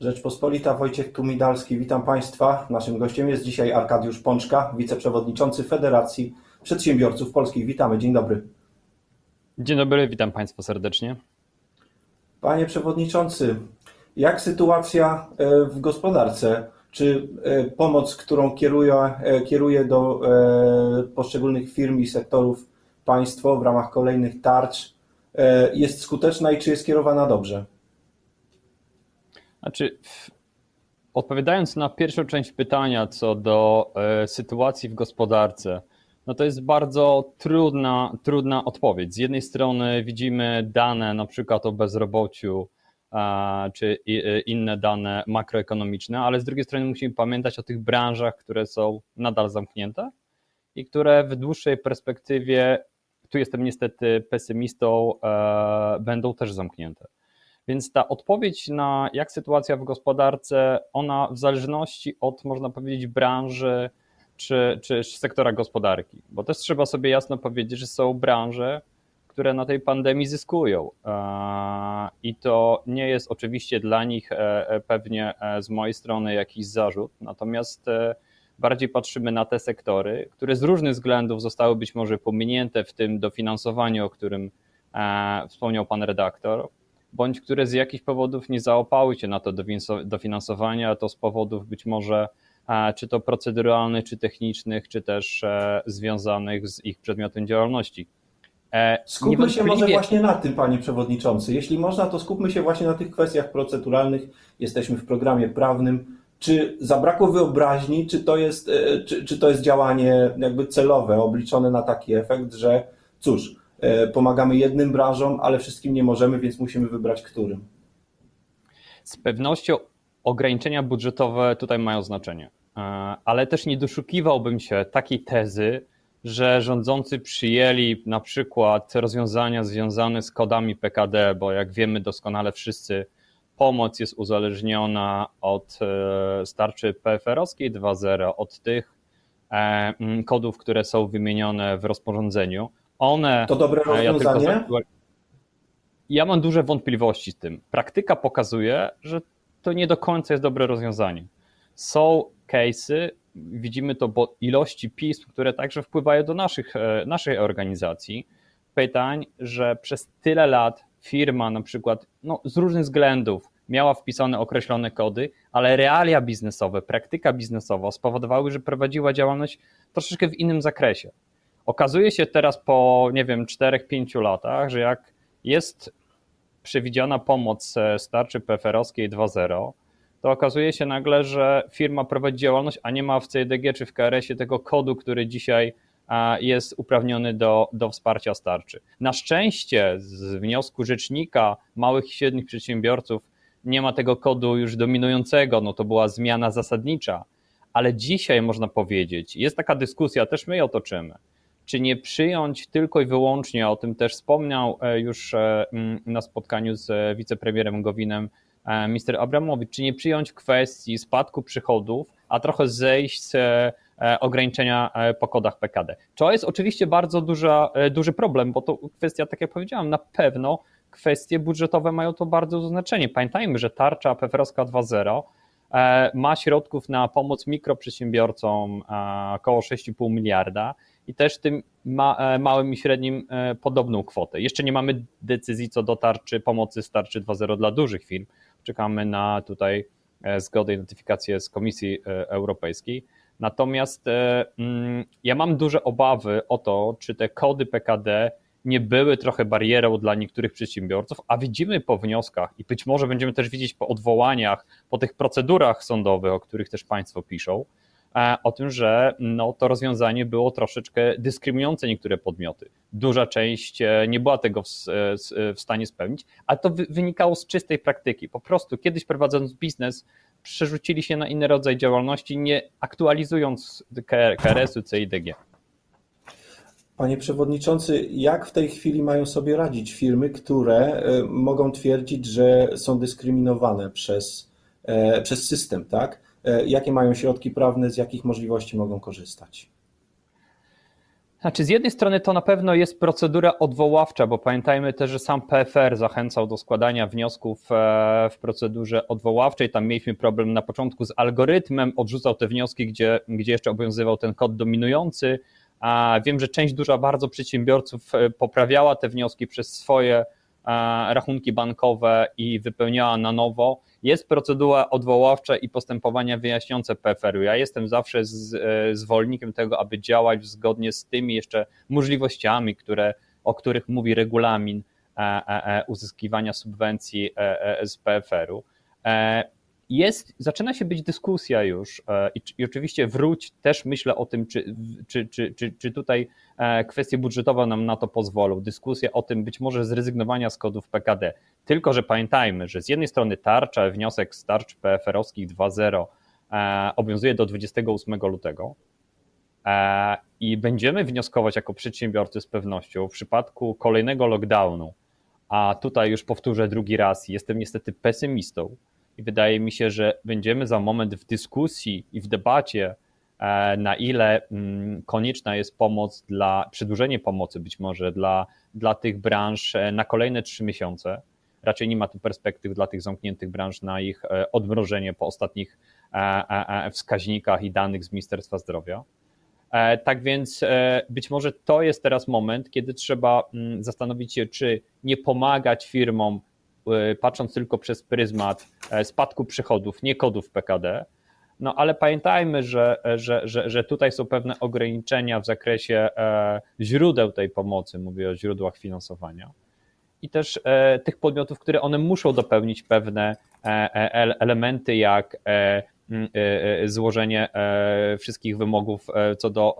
Rzeczpospolita Wojciech Tumidalski, witam Państwa. Naszym gościem jest dzisiaj Arkadiusz Pączka, wiceprzewodniczący Federacji Przedsiębiorców Polskich. Witamy, dzień dobry. Dzień dobry, witam Państwa serdecznie. Panie Przewodniczący, jak sytuacja e, w gospodarce? Czy e, pomoc, którą kieruje, e, kieruje do poszczególnych firm i sektorów państwo w ramach kolejnych tarcz jest skuteczna i czy jest kierowana dobrze? Znaczy, odpowiadając na pierwszą część pytania co do sytuacji w gospodarce, no to jest bardzo trudna, trudna odpowiedź. Z jednej strony widzimy dane na przykład o bezrobociu, czy e, inne dane makroekonomiczne, ale z drugiej strony musimy pamiętać o tych branżach, które są nadal zamknięte i które w dłuższej perspektywie, tu jestem niestety pesymistą, e, będą też zamknięte. Więc ta odpowiedź na jak sytuacja w gospodarce, ona w zależności od, można powiedzieć, branży czy, czy sektora gospodarki, bo też trzeba sobie jasno powiedzieć, że są branże, które na tej pandemii zyskują. E, I to nie jest oczywiście dla nich e, e, pewnie z mojej strony jakiś zarzut, natomiast bardziej patrzymy na te sektory, które z różnych względów zostały być może pominięte w tym dofinansowaniu, o którym wspomniał pan redaktor, bądź które z jakichś powodów nie zaopały się na to dofinansowanie, a to z powodów być może czy to proceduralnych, czy technicznych, czy też związanych z ich przedmiotem działalności. E, skupmy się może właśnie na tym, panie przewodniczący. Jeśli można, to skupmy się właśnie na tych kwestiach proceduralnych. Jesteśmy w programie prawnym. Czy zabrakło wyobraźni, czy to jest, e, czy, czy to jest działanie jakby celowe, obliczone na taki efekt, że cóż, e, pomagamy jednym branżom, ale wszystkim nie możemy, więc musimy wybrać którym? Z pewnością ograniczenia budżetowe tutaj mają znaczenie, ale też nie doszukiwałbym się takiej tezy, że rządzący przyjęli na przykład rozwiązania związane z kodami PKD, bo jak wiemy doskonale wszyscy, pomoc jest uzależniona od e, starczy PFR-owskiej 2.0, od tych e, kodów, które są wymienione w rozporządzeniu. One. To dobre rozwiązanie? Ja, tylko, ja mam duże wątpliwości z tym. Praktyka pokazuje, że to nie do końca jest dobre rozwiązanie. Są case'y, widzimy to po ilości pism, które także wpływają do naszych, e, naszej organizacji, pytań, że przez tyle lat firma na przykład no, z różnych względów miała wpisane określone kody, ale realia biznesowe, praktyka biznesowa spowodowały, że prowadziła działalność troszeczkę w innym zakresie. Okazuje się teraz po, nie wiem, 4-5 latach, że jak jest przewidziana pomoc e, starczy PFR-owskiej 2.0, to okazuje się nagle, że firma prowadzi działalność, a nie ma w CDG czy w KRS-ie tego kodu, który dzisiaj jest uprawniony do, do wsparcia starczy. Na szczęście z wniosku rzecznika małych i średnich przedsiębiorców nie ma tego kodu już dominującego, no to była zmiana zasadnicza, ale dzisiaj można powiedzieć, jest taka dyskusja, też my ją toczymy, czy nie przyjąć tylko i wyłącznie, o tym też wspomniał e, już e, na spotkaniu z e, wicepremierem Gowinem Mr. Abramowicz, czy nie przyjąć kwestii spadku przychodów, a trochę zejść z ograniczenia po kodach PKD. To jest oczywiście bardzo duża, duży problem, bo to kwestia, tak jak powiedziałem, na pewno kwestie budżetowe mają to bardzo znaczenie. Pamiętajmy, że tarcza PFR-owska 2.0 ma środków na pomoc mikroprzedsiębiorcom około 6,5 miliarda i też tym ma, małym i średnim podobną kwotę. Jeszcze nie mamy decyzji co do tarczy pomocy z tarczy 2.0 dla dużych firm, czekamy na tutaj e, zgodę i notyfikację z Komisji e, Europejskiej. Natomiast e, mm, ja mam duże obawy o to, czy te kody PKD nie były trochę barierą dla niektórych przedsiębiorców, a widzimy po wnioskach i być może będziemy też widzieć po odwołaniach, po tych procedurach sądowych, o których też Państwo piszą, E, o tym, że no, to rozwiązanie było troszeczkę dyskryminujące niektóre podmioty. Duża część e, nie była tego w, e, w stanie spełnić, ale to wynikało z czystej praktyki. Po prostu kiedyś prowadząc biznes, przerzucili się na inny rodzaj działalności, nie aktualizując KRS-u, CIDG. Panie Przewodniczący, jak w tej chwili mają sobie radzić firmy, które mogą twierdzić, że są dyskryminowane przez, przez system, tak? E, jakie mają środki prawne, z jakich możliwości mogą korzystać? Znaczy, z jednej strony to na pewno jest procedura odwoławcza, bo pamiętajmy też, że sam PFR zachęcał do składania wniosków e, w procedurze odwoławczej. Tam mieliśmy problem na początku z algorytmem, odrzucał te wnioski, gdzie, gdzie jeszcze obowiązywał ten kod dominujący. A wiem, że część duża bardzo przedsiębiorców e, poprawiała te wnioski przez swoje rachunki bankowe i wypełniała na nowo jest procedura odwoławcza i postępowania wyjaśniające PFR-u. Ja jestem zawsze z, e, zwolennikiem tego, aby działać zgodnie z tymi jeszcze możliwościami, które, o których mówi regulamin e, e, uzyskiwania subwencji z PFR-u jest, zaczyna się być dyskusja już e, i, i, oczywiście wróć, też myślę o tym, czy, czy, czy, czy, czy tutaj e, kwestie budżetowe nam na to pozwolą. Dyskusja o tym być może zrezygnowania z kodów PKD. Tylko, że pamiętajmy, że z jednej strony tarcza, wniosek z tarcz PFR-owskich 2.0 e, obowiązuje do 28 lutego i będziemy wnioskować jako przedsiębiorcy z pewnością w przypadku kolejnego lockdownu, a tutaj już powtórzę drugi raz, jestem niestety pesymistą, i wydaje mi się, że będziemy za moment w dyskusji i w debacie, e, na ile mm, konieczna jest pomoc dla, przedłużenie pomocy być może dla, dla tych branż e, na kolejne trzy miesiące. Raczej nie ma tu perspektyw dla tych zamkniętych branż na ich e, odmrożenie po ostatnich wskaźnikach i danych z Ministerstwa Zdrowia. Tak więc być może to jest teraz moment, kiedy trzeba mm, zastanowić się, czy nie pomagać firmom patrząc tylko przez pryzmat e, spadku przychodów, nie kodów PKD. No ale pamiętajmy, że, że, że, że tutaj są pewne ograniczenia w zakresie e, źródeł tej pomocy, mówię o źródłach finansowania. I też tych podmiotów, które one muszą dopełnić pewne elementy, jak złożenie wszystkich wymogów co do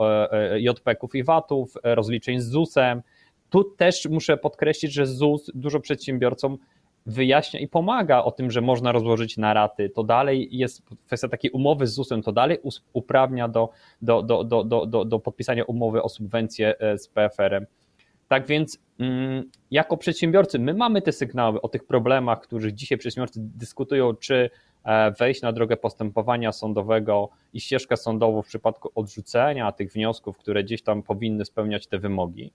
JPK-ów i VAT-ów, rozliczeń z ZUS-em. Tu też muszę podkreślić, że ZUS dużo przedsiębiorcom wyjaśnia i pomaga o tym, że można rozłożyć na raty, to dalej jest kwestia takiej umowy z ZUS-em, to dalej uprawnia do, do, do, do, do, do, do podpisania umowy o subwencję e, z PFR-em. Tak więc mm, jako przedsiębiorcy my mamy te sygnały o tych problemach, których dzisiaj przedsiębiorcy dyskutują, czy e, wejść na drogę postępowania sądowego i ścieżkę sądową w przypadku odrzucenia tych wniosków, które gdzieś tam powinny spełniać te wymogi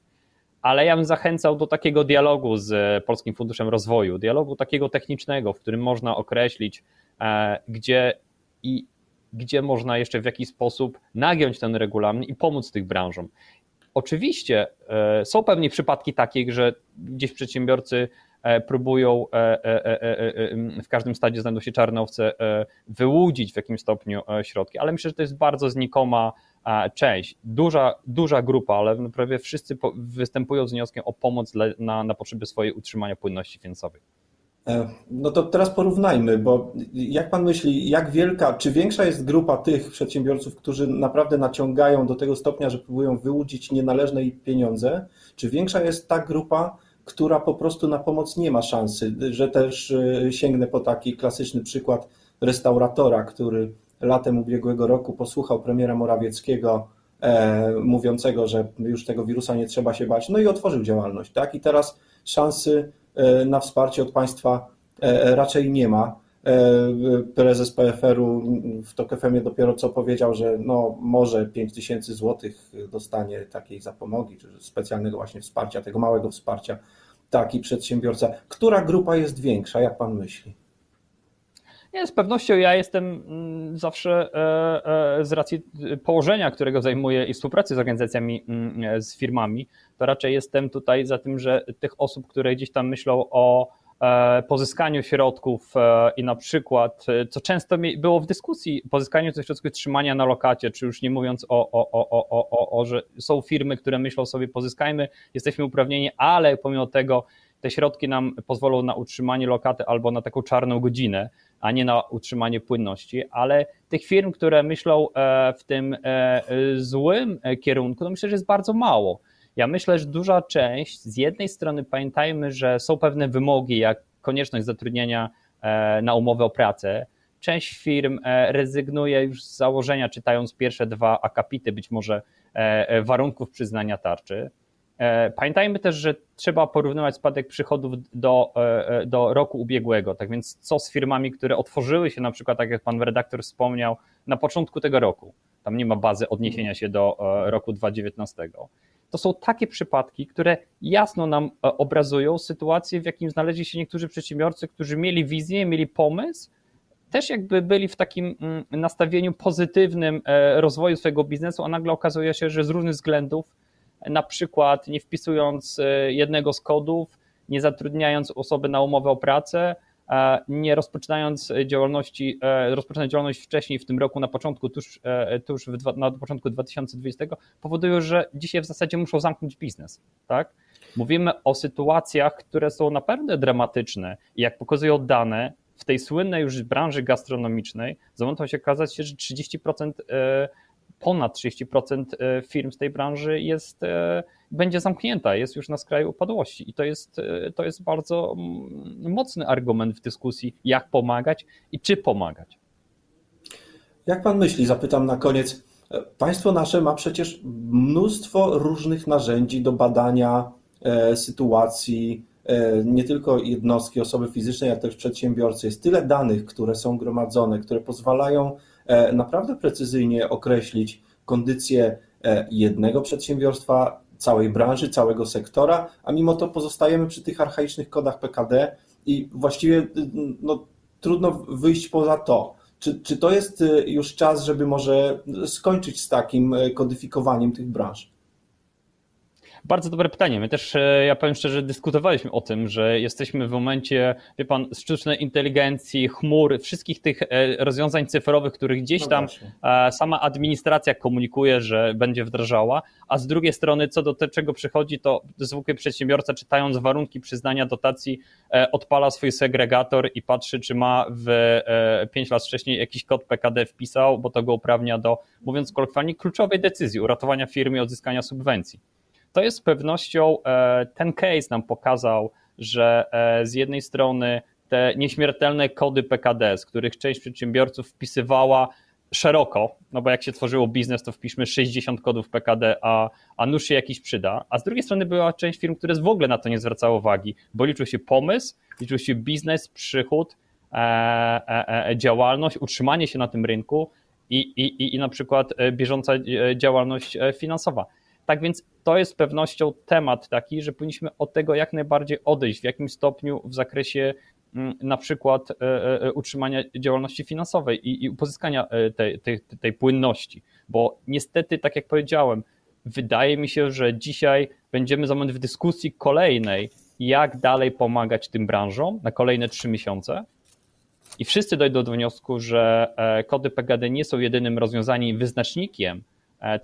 ale ja bym zachęcał do takiego dialogu z Polskim Funduszem Rozwoju, dialogu takiego technicznego, w którym można określić, e, gdzie i gdzie można jeszcze w jakiś sposób nagiąć ten regulamin i pomóc tych branżom. Oczywiście e, są pewnie przypadki takie, że gdzieś przedsiębiorcy e, próbują w każdym stadzie znajdą się czarnowce wyłudzić w jakimś stopniu środki, ale myślę, że to jest bardzo znikoma część, duża, duża grupa, ale prawie wszyscy występują z wnioskiem o pomoc na, na potrzeby swojej utrzymania płynności finansowej. E, no to teraz porównajmy, bo jak pan myśli, jak wielka, czy większa jest grupa tych przedsiębiorców, którzy naprawdę naciągają do tego stopnia, że próbują wyłudzić nienależne pieniądze, czy większa jest ta grupa, która po prostu na pomoc nie ma szansy, że też e, sięgnę po taki klasyczny przykład restauratora, który latem ubiegłego roku posłuchał premiera Morawieckiego e, mówiącego, że już tego wirusa nie trzeba się bać, no i otworzył działalność, tak? I teraz szansy e, na wsparcie od państwa e, raczej nie ma. E, prezes PFR-u w TOK FM dopiero co powiedział, że no może 5 tysięcy złotych dostanie takiej zapomogi, czy specjalnego właśnie wsparcia, tego małego wsparcia taki przedsiębiorca. Która grupa jest większa, jak pan myśli? Nie, z pewnością ja jestem mm, zawsze e, e, z racji położenia, którego zajmuję i współpracy z organizacjami, mm, z firmami, to raczej jestem tutaj za tym, że tych osób, które gdzieś tam myślą o pozyskaniu środków i na przykład, co często było w dyskusji, pozyskaniu tych środków trzymania na lokacie, czy już nie mówiąc o, o, o, o, o, o, że są firmy, które myślą sobie pozyskajmy, jesteśmy uprawnieni, ale pomimo tego te środki nam pozwolą na utrzymanie lokaty albo na taką czarną godzinę, a nie na utrzymanie płynności, ale tych firm, które myślą e, w tym e, złym kierunku, no myślę, że jest bardzo mało. Ja myślę, że duża część, z jednej strony pamiętajmy, że są pewne wymogi, jak konieczność zatrudnienia e, na umowę o pracę. Część firm rezygnuje już z założenia, czytając pierwsze dwa akapity, być może warunków przyznania tarczy. E, pamiętajmy też, że trzeba porównywać spadek przychodów do, e, e, do roku ubiegłego. Tak więc, co z firmami, które otworzyły się, na przykład, tak jak pan redaktor wspomniał, na początku tego roku? Tam nie ma bazy odniesienia się do roku 2019. To są takie przypadki, które jasno nam obrazują sytuację, w jakim znaleźli się niektórzy przedsiębiorcy, którzy mieli wizję, mieli pomysł, też jakby byli w takim mm, nastawieniu pozytywnym rozwoju swojego biznesu, a nagle okazuje się, że z różnych względów na przykład nie wpisując e, jednego z kodów, nie zatrudniając osoby na umowę o pracę, e, nie rozpoczynając działalności, e, rozpoczynając działalność wcześniej w tym roku, na początku, tuż, tuż w, na początku 2020, powodują, że dzisiaj w zasadzie muszą zamknąć biznes. Tak? Mówimy o sytuacjach, które są naprawdę dramatyczne jak pokazują dane, w tej słynnej już branży gastronomicznej, zamątą się okazać że 30% ponad 30% e, firm z tej branży jest, e, będzie zamknięta, jest już na skraju upadłości. I to jest, e, to jest bardzo mm, mocny argument w dyskusji, jak pomagać i czy pomagać. Jak pan myśli, zapytam na koniec, państwo nasze ma przecież mnóstwo różnych narzędzi do badania sytuacji, nie tylko jednostki, osoby fizycznej, ale też przedsiębiorcy. Jest tyle danych, które są gromadzone, które pozwalają E, naprawdę precyzyjnie określić kondycję e, jednego przedsiębiorstwa, całej branży, całego sektora, a mimo to pozostajemy przy tych archaicznych kodach PKD i właściwie no, trudno wyjść poza to. Czy, czy to jest e, już czas, żeby może skończyć z takim kodyfikowaniem tych branż? Bardzo dobre pytanie. My też, e, ja powiem szczerze, dyskutowaliśmy o tym, że jesteśmy w momencie, wie pan, sztucznej inteligencji, chmur, wszystkich tych e, rozwiązań cyfrowych, których gdzieś no tam sama administracja komunikuje, że będzie wdrażała, a z drugiej strony, co do tego, czego przychodzi, to zwykły przedsiębiorca, czytając warunki przyznania dotacji, odpala swój segregator i patrzy, czy ma w 5 lat wcześniej jakiś kod PKD wpisał, bo to go uprawnia do, mówiąc kolokwialnie, kluczowej decyzji uratowania firmy i odzyskania subwencji to jest z pewnością, e, ten case nam pokazał, że e, z jednej strony te nieśmiertelne kody PKD, z których część przedsiębiorców wpisywała szeroko, no bo jak się tworzyło biznes, to wpiszmy 60 kodów PKD, a, a nóż się jakiś przyda, a z drugiej strony była część firm, które w ogóle na to nie zwracało uwagi, bo liczył się pomysł, liczył się biznes, przychód, e, e, e, działalność, utrzymanie się na tym rynku i, i, i na przykład bieżąca działalność finansowa. Tak więc to jest z pewnością temat taki, że powinniśmy od tego jak najbardziej odejść, w jakim stopniu w zakresie mm, na przykład e, e, utrzymania działalności finansowej i, i pozyskania e, tej, tej, tej płynności. Bo niestety, tak jak powiedziałem, wydaje mi się, że dzisiaj będziemy za moment w dyskusji kolejnej, jak dalej pomagać tym branżom na kolejne trzy miesiące. I wszyscy dojdą do wniosku, że kody PGD nie są jedynym rozwiązaniem wyznacznikiem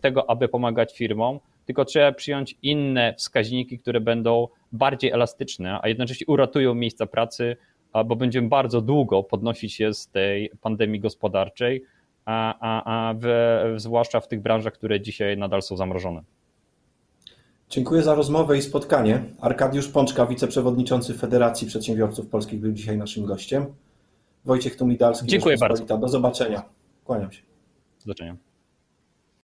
tego, aby pomagać firmom, tylko trzeba przyjąć inne wskaźniki, które będą bardziej elastyczne, a jednocześnie uratują miejsca pracy, bo będziemy bardzo długo podnosić się z tej pandemii gospodarczej, a, a, a w, zwłaszcza w tych branżach, które dzisiaj nadal są zamrożone. Dziękuję za rozmowę i spotkanie. Arkadiusz Pączka, wiceprzewodniczący Federacji Przedsiębiorców Polskich, był dzisiaj naszym gościem. Wojciech Tumidalski. Dziękuję bardzo. Do zobaczenia. Kłaniam się. Do zobaczenia.